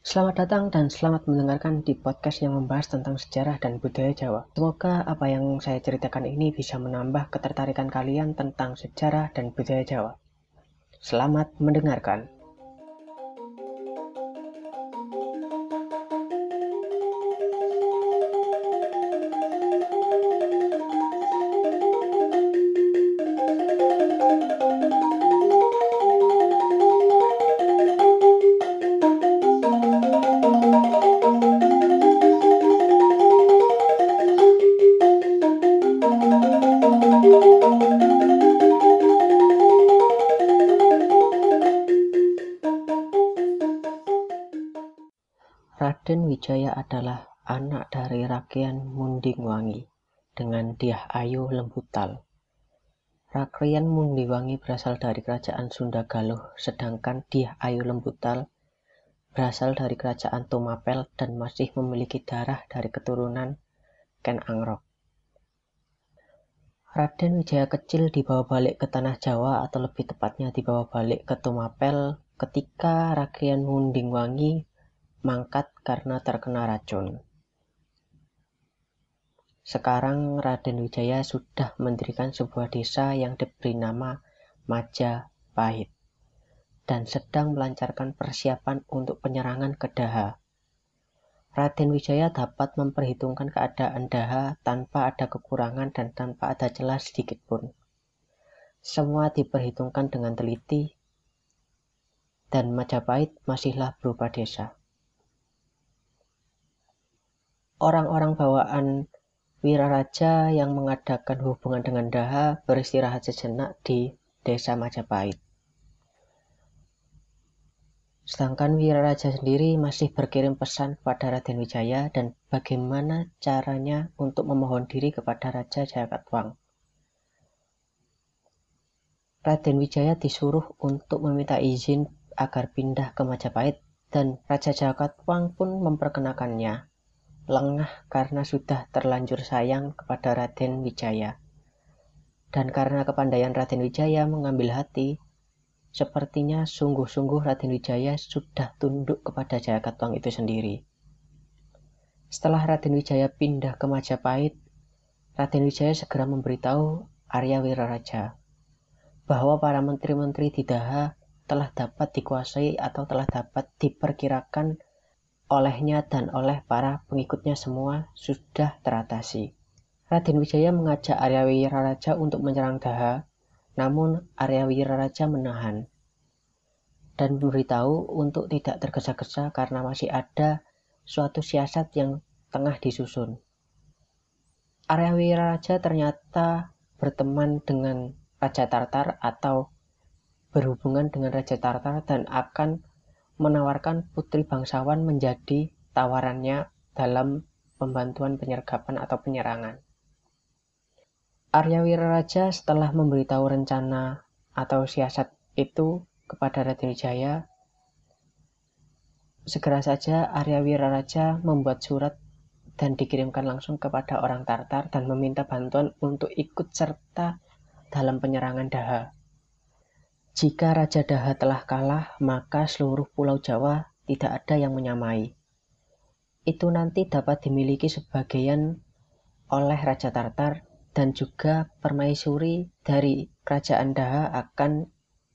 Selamat datang dan selamat mendengarkan di podcast yang membahas tentang sejarah dan budaya Jawa. Semoga apa yang saya ceritakan ini bisa menambah ketertarikan kalian tentang sejarah dan budaya Jawa. Selamat mendengarkan. Raden Wijaya adalah anak dari Rakyat Mundingwangi dengan Diah Ayu Lembutal. Rakyat Mundingwangi berasal dari kerajaan Sunda Galuh, sedangkan Diah Ayu Lembutal berasal dari kerajaan Tumapel dan masih memiliki darah dari keturunan Ken Angrok. Raden Wijaya kecil dibawa balik ke tanah Jawa atau lebih tepatnya dibawa balik ke Tumapel ketika Rakyat Mundingwangi mangkat karena terkena racun. Sekarang Raden Wijaya sudah mendirikan sebuah desa yang diberi nama Majapahit dan sedang melancarkan persiapan untuk penyerangan ke Daha. Raden Wijaya dapat memperhitungkan keadaan Daha tanpa ada kekurangan dan tanpa ada celah sedikit pun. Semua diperhitungkan dengan teliti dan Majapahit masihlah berupa desa orang-orang bawaan Wiraraja yang mengadakan hubungan dengan Daha beristirahat sejenak di desa Majapahit. Sedangkan Wiraraja sendiri masih berkirim pesan kepada Raden Wijaya dan bagaimana caranya untuk memohon diri kepada Raja Jakatwang. Raden Wijaya disuruh untuk meminta izin agar pindah ke Majapahit dan Raja Jakatwang pun memperkenakannya lengah karena sudah terlanjur sayang kepada Raden Wijaya. Dan karena kepandaian Raden Wijaya mengambil hati, sepertinya sungguh-sungguh Raden Wijaya sudah tunduk kepada Jakatwang itu sendiri. Setelah Raden Wijaya pindah ke Majapahit, Raden Wijaya segera memberitahu Arya Wiraraja bahwa para menteri-menteri di Daha telah dapat dikuasai atau telah dapat diperkirakan olehnya dan oleh para pengikutnya semua sudah teratasi. Raden Wijaya mengajak Arya Wiraraja untuk menyerang Daha, namun Arya Wiraraja menahan dan memberitahu untuk tidak tergesa-gesa karena masih ada suatu siasat yang tengah disusun. Arya Wiraraja ternyata berteman dengan Raja Tartar atau berhubungan dengan Raja Tartar dan akan menawarkan putri bangsawan menjadi tawarannya dalam pembantuan penyergapan atau penyerangan. Arya Wiraraja setelah memberitahu rencana atau siasat itu kepada Raden Wijaya, segera saja Arya Wiraraja membuat surat dan dikirimkan langsung kepada orang Tartar dan meminta bantuan untuk ikut serta dalam penyerangan Daha. Jika Raja Daha telah kalah, maka seluruh Pulau Jawa tidak ada yang menyamai. Itu nanti dapat dimiliki sebagian oleh Raja Tartar dan juga permaisuri dari Kerajaan Daha akan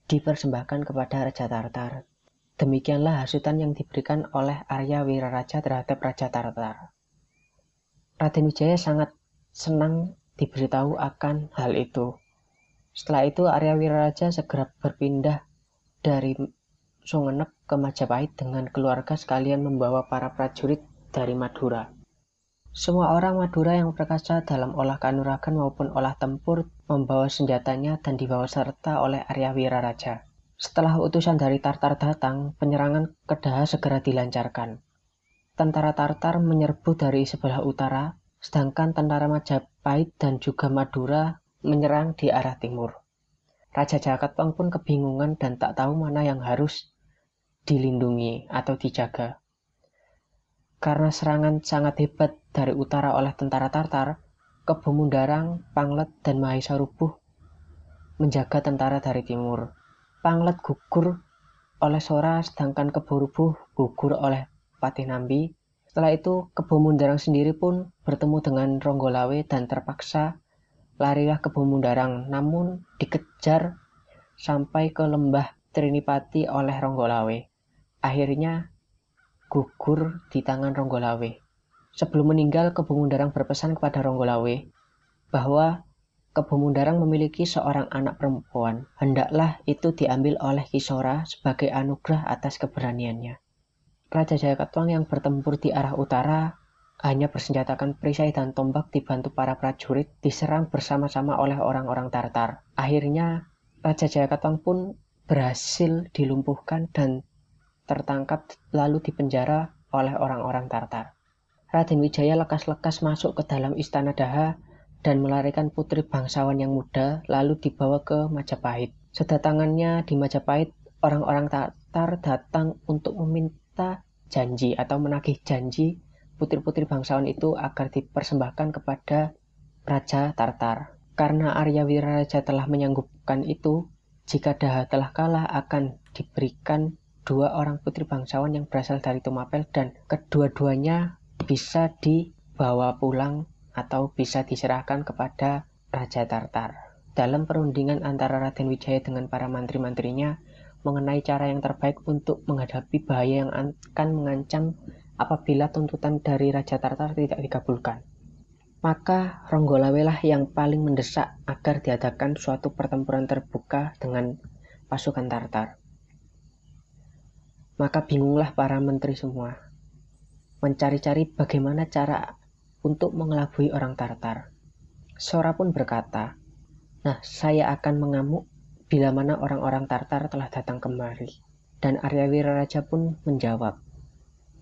dipersembahkan kepada Raja Tartar. Demikianlah hasutan yang diberikan oleh Arya Wiraraja terhadap Raja Tartar. Raden Wijaya sangat senang diberitahu akan hal itu. Setelah itu Arya Wiraraja segera berpindah dari Sumenep ke Majapahit dengan keluarga sekalian membawa para prajurit dari Madura. Semua orang Madura yang perkasa dalam olah kanuragan maupun olah tempur membawa senjatanya dan dibawa serta oleh Arya Wiraraja. Setelah utusan dari Tartar datang, penyerangan ke Daha segera dilancarkan. Tentara Tartar menyerbu dari sebelah utara, sedangkan tentara Majapahit dan juga Madura menyerang di arah timur. Raja Jakatwang pun kebingungan dan tak tahu mana yang harus dilindungi atau dijaga. Karena serangan sangat hebat dari utara oleh tentara Tartar, Kebumundarang, Panglet, dan Mahesa Rubuh menjaga tentara dari timur. Panglet gugur oleh Sora, sedangkan Keburubuh gugur oleh Patih Nambi. Setelah itu, Kebo Mundarang sendiri pun bertemu dengan Ronggolawe dan terpaksa larilah Kebo Mundarang, namun dikejar sampai ke lembah Trinipati oleh Ronggolawe. Akhirnya gugur di tangan Ronggolawe. Sebelum meninggal, Kebo Mundarang berpesan kepada Ronggolawe bahwa Kebo Mundarang memiliki seorang anak perempuan. Hendaklah itu diambil oleh Kisora sebagai anugerah atas keberaniannya. Raja Jayakatwang yang bertempur di arah utara hanya bersenjatakan perisai dan tombak dibantu para prajurit diserang bersama-sama oleh orang-orang Tartar. Akhirnya Raja Jayakatwang pun berhasil dilumpuhkan dan tertangkap lalu dipenjara oleh orang-orang Tartar. Raden Wijaya lekas-lekas masuk ke dalam istana Daha dan melarikan putri bangsawan yang muda lalu dibawa ke Majapahit. Sedatangannya di Majapahit, orang-orang Tatar datang untuk meminta janji atau menagih janji putri-putri bangsawan itu agar dipersembahkan kepada Raja Tartar. Karena Arya Wiraraja telah menyanggupkan itu, jika Daha telah kalah akan diberikan dua orang putri bangsawan yang berasal dari Tumapel dan kedua-duanya bisa dibawa pulang atau bisa diserahkan kepada Raja Tartar. Dalam perundingan antara Raden Wijaya dengan para mantri-mantrinya mengenai cara yang terbaik untuk menghadapi bahaya yang akan mengancam apabila tuntutan dari Raja Tartar tidak dikabulkan. Maka Ronggolawe lah yang paling mendesak agar diadakan suatu pertempuran terbuka dengan pasukan Tartar. Maka bingunglah para menteri semua, mencari-cari bagaimana cara untuk mengelabui orang Tartar. Sora pun berkata, Nah, saya akan mengamuk bila mana orang-orang Tartar telah datang kemari. Dan Arya Wiraraja pun menjawab,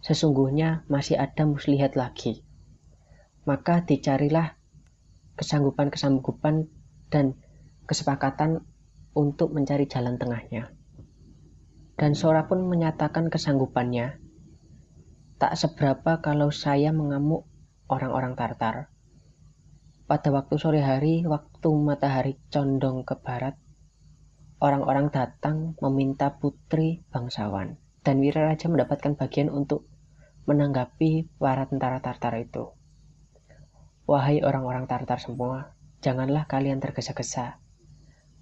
Sesungguhnya masih ada muslihat lagi. Maka dicarilah kesanggupan-kesanggupan dan kesepakatan untuk mencari jalan tengahnya. Dan Sora pun menyatakan kesanggupannya. Tak seberapa kalau saya mengamuk orang-orang Tartar. Pada waktu sore hari, waktu matahari condong ke barat, orang-orang datang meminta putri bangsawan. Dan Wiraraja mendapatkan bagian untuk menanggapi para tentara Tartar itu. Wahai orang-orang Tartar semua, janganlah kalian tergesa-gesa.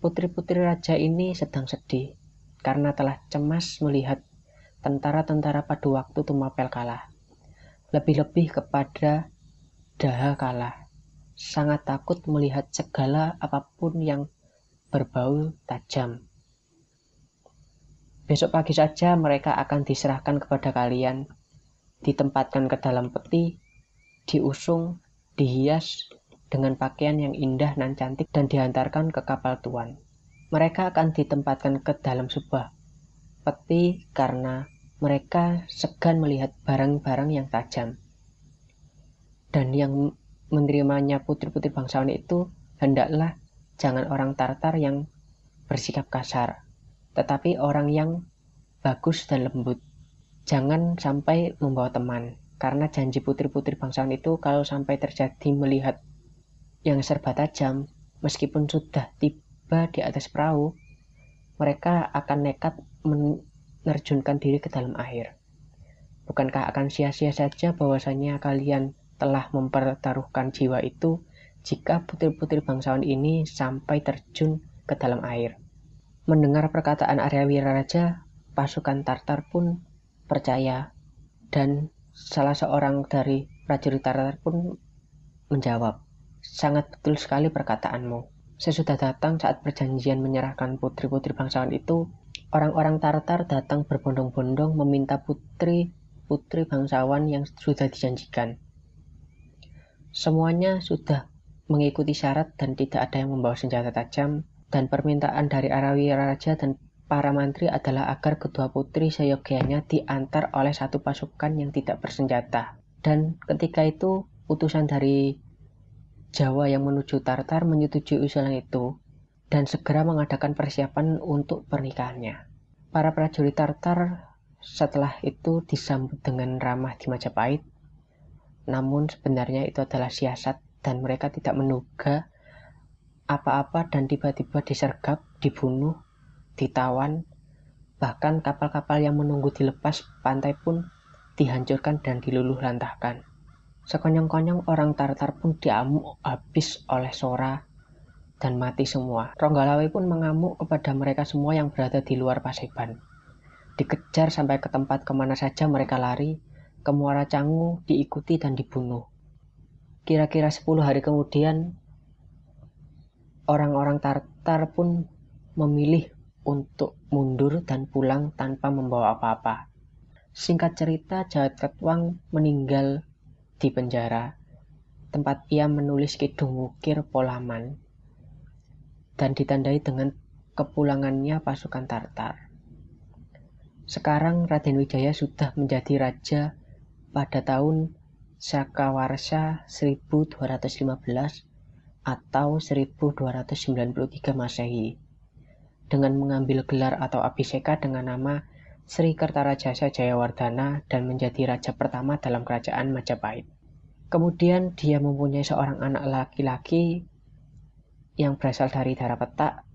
Putri-putri raja ini sedang sedih karena telah cemas melihat tentara-tentara pada waktu Tumapel kalah. Lebih-lebih kepada Daha kalah, sangat takut melihat segala apa pun yang berbau tajam. Besok pagi saja mereka akan diserahkan kepada kalian, ditempatkan ke dalam peti, diusung, dihias dengan pakaian yang indah dan cantik dan diantarkan ke kapal tuan. Mereka akan ditempatkan ke dalam sebuah peti karena mereka segan melihat barang-barang yang tajam dan yang menerimanya putri-putri bangsawan itu hendaklah jangan orang Tartar yang bersikap kasar, tetapi orang yang bagus dan lembut. Jangan sampai membawa teman, karena janji putri-putri bangsawan itu kalau sampai terjadi melihat yang serba tajam, meskipun sudah tiba di atas perahu, mereka akan nekat menerjunkan diri ke dalam air. Bukankah akan sia-sia saja bahwasanya kalian telah mempertaruhkan jiwa itu jika putri-putri bangsawan ini sampai terjun ke dalam air. Mendengar perkataan Arya Wiraraja, pasukan Tartar pun percaya dan salah seorang dari prajurit Tartar pun menjawab, sangat betul sekali perkataanmu. Sesudah datang saat perjanjian menyerahkan putri-putri bangsawan itu, orang-orang Tartar datang berbondong-bondong meminta putri-putri bangsawan yang sudah dijanjikan. Semuanya sudah mengikuti syarat dan tidak ada yang membawa senjata tajam dan permintaan dari Arawi Raja dan para mantri adalah agar kedua putri seyogianya diantar oleh satu pasukan yang tidak bersenjata. Dan ketika itu utusan dari Jawa yang menuju Tartar menyetujui usulan itu dan segera mengadakan persiapan untuk pernikahannya. Para prajurit Tartar setelah itu disambut dengan ramah di Majapahit namun sebenarnya itu adalah siasat dan mereka tidak menduga apa-apa dan tiba-tiba disergap, dibunuh, ditawan, bahkan kapal-kapal yang menunggu dilepas pantai pun dihancurkan dan diluluh lantahkan. Sekonyong-konyong orang Tartar pun diamuk habis oleh Sora dan mati semua. Ronggalawe pun mengamuk kepada mereka semua yang berada di luar Paseban. Dikejar sampai ke tempat ke mana saja mereka lari, ke Muara Cangu diikuti dan dibunuh. Kira-kira 10 hari kemudian, orang-orang Tartar pun memilih untuk mundur dan pulang tanpa membawa apa-apa. Singkat cerita, Jawat Ketwang meninggal di penjara, tempat ia menulis Kidung Wukir Polaman dan ditandai dengan kepulangannya pasukan Tartar. Sekarang Raden Wijaya sudah menjadi raja pada tahun Sakawarsa 1215 atau 1293 Masehi dengan mengambil gelar atau abiseka dengan nama Sri Kertarajasa Jayawardana dan menjadi raja pertama dalam kerajaan Majapahit. Kemudian dia mempunyai seorang anak laki-laki yang berasal dari darah petak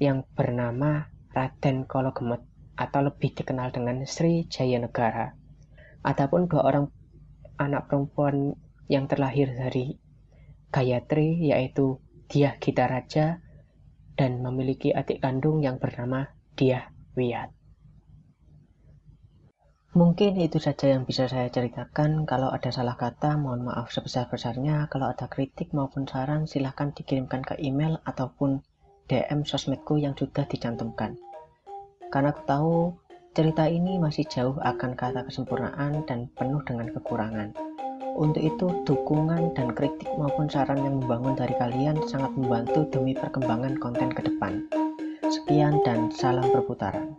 yang bernama Raden Kologemet atau lebih dikenal dengan Sri Jayanegara. Adapun dua orang anak perempuan yang terlahir dari Gayatri yaitu Diah Gita Raja dan memiliki adik kandung yang bernama Diah Wiyat. Mungkin itu saja yang bisa saya ceritakan. Kalau ada salah kata, mohon maaf sebesar-besarnya. Kalau ada kritik maupun saran, silahkan dikirimkan ke email ataupun DM sosmedku yang sudah dicantumkan. Karena aku tahu cerita ini masih jauh akan kata kesempurnaan dan penuh dengan kekurangan. Untuk itu, dukungan dan kritik maupun saran yang membangun dari kalian sangat membantu demi perkembangan konten ke depan. Sekian dan salam perputaran.